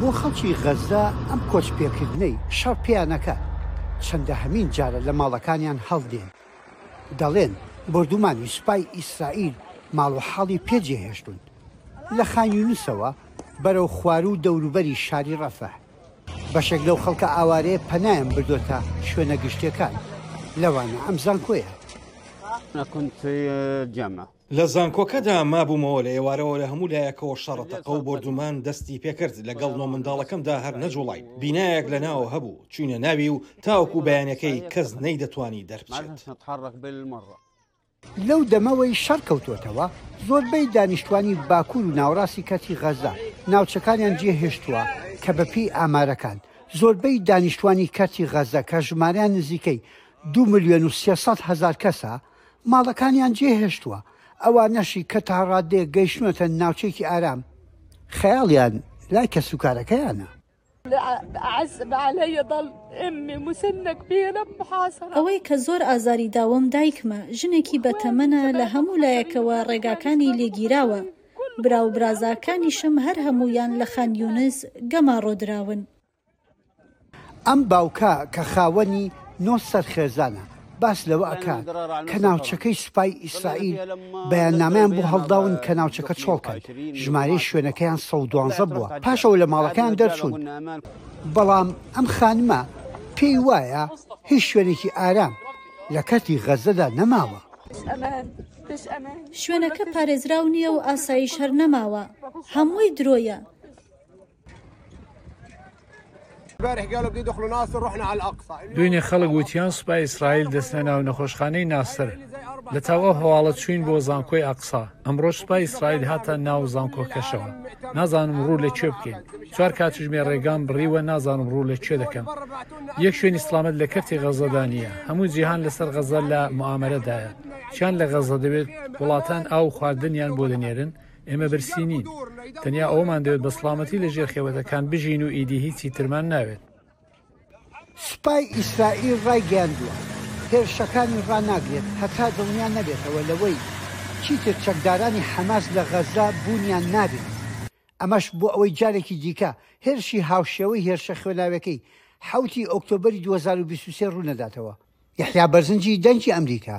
بۆ خەڵکی غەززە ئەم کۆچپێکردنەی شەڕ پێیانەکە چەندەهەمین جارە لە ماڵەکانیان هەڵدێن، دەڵێن بۆردومانی سوپای ئیسرائیل ماڵ و حاڵی پێ جێهێشتوون، لە خان یونسەوە بەرەو خوار و دەوروبەری شاری ڕەفە، بەشێک لەو خەڵکە ئاوارەیە پەنایان بردۆتە شوێنە گشتیەکان، لەوانە ئەم زانکۆیە. لە زانکۆکەدا مابوومەوە، لە ئێوارەوە لە هەموو لایەکەوە شەڕ تەقە و بۆردوومان دەستی پێکرد، لەگەڵ نۆ منداڵەکەمدا هەر نەجووڵاین، بینایەک لە ناوە هەبوو، چووینە ناوی و تاوەکو بەیانیەکەی کەس نەیدەتوانی دەربچێت. لەو دەمەوەی شەڕ کەوتووەتەوە، زۆربەی دانیشتووانی باکوور و ناوەڕاستی کەرتی غەززە ناوچەکانیان جێهێشتووە کە بەپێی ئامارەکان، زۆربەی دانیشتووانی کەرتی غەززە کە ژمارەیان نزیکەی دوو ملیۆن و سێ سەد هەزار کەسە، ماڵەکانیان جێهێشتووە، ئەوانەشی کە تا ڕادەیەک گەیشتوونەتە ناوچەیەکی ئارام، خەیاڵیان لای کەسوکارەکەیانە. ئەوەی کە زۆر ئازاری داوم دایکمە، ژنێکی بەتەمەنە لە هەموو لایەکەوە ڕێگاکانی لێ گیراوە، برا و برازاکانیشم هەر هەموویان لە خان یونس گەماڕۆ دراون. ئەم باوکە کە خاوەنی نۆ سەر خێزانە، باس لەوە ئەکات کە ناوچەکەی سوپای ئیسرائیل بەیاننامەیان بۆ هەڵداون کە ناوچەکە چۆڵ کەن، ژمارەی شوێنەکەیان سەد و دوازدە بووە پاشەوە لە ماڵەکەیان دەرچوون، بەڵام ئەم خانمە پێی وایە هیچ شوێنێکی ئارام لە کەرتی غەززەدا نەماوە. شوێنەکە پارێزراو نییە و ئاسایش هەر نەماوە، هەمووی درۆیە. دوێنێ خەڵک وتیان سوپای ئیسرائیل دەستە ناو نەخۆشخانەی ناسر لە تاوا هەواڵە چوین بۆ زانکۆی ئەقسا ئەمڕۆ سوپای ئیسرائیل هاتە ناو زانکۆکەشەوە نازانم ڕوو لە کوێ بکەین چوار کاتژمێ ڕێگام بڕیوە نازانم ڕوو لە کوێ دەکەم یەک شوێنی سلامت لە کەرتی غەزەدا نیە هەموو جیهان لەسەر غەزە لە معامەرەدایە چیان لە غەزە دەوێت وڵاتان ئاو خواردنیان بۆ دەنێرن ئێمە برسی نین تەنیا ئەومان دەوێت بە سڵامەتی لە ژێر خێوەتەکان بژین و ئیدی هیچی ترمان ناوێت. سوپای ئیسرائیل ڕایگەیاندووە، هێرشەکانی ڕاناگرێت هەتا دڵنیا نەبێتەوە لەوەی چیتر چەکدارانی حەماس لە غەززە بوونیان نابێت، ئەمەش بۆ ئەوەی جارێکی دیکە هێرشی هاوشێوەی هێرشە خوێناویەکەی حەوتی ئۆکتۆبەری دوو هەزار و بیست و سێ ڕوونەداتەوە. یەحیا بەرزنجی، دەنگی ئەمریکا.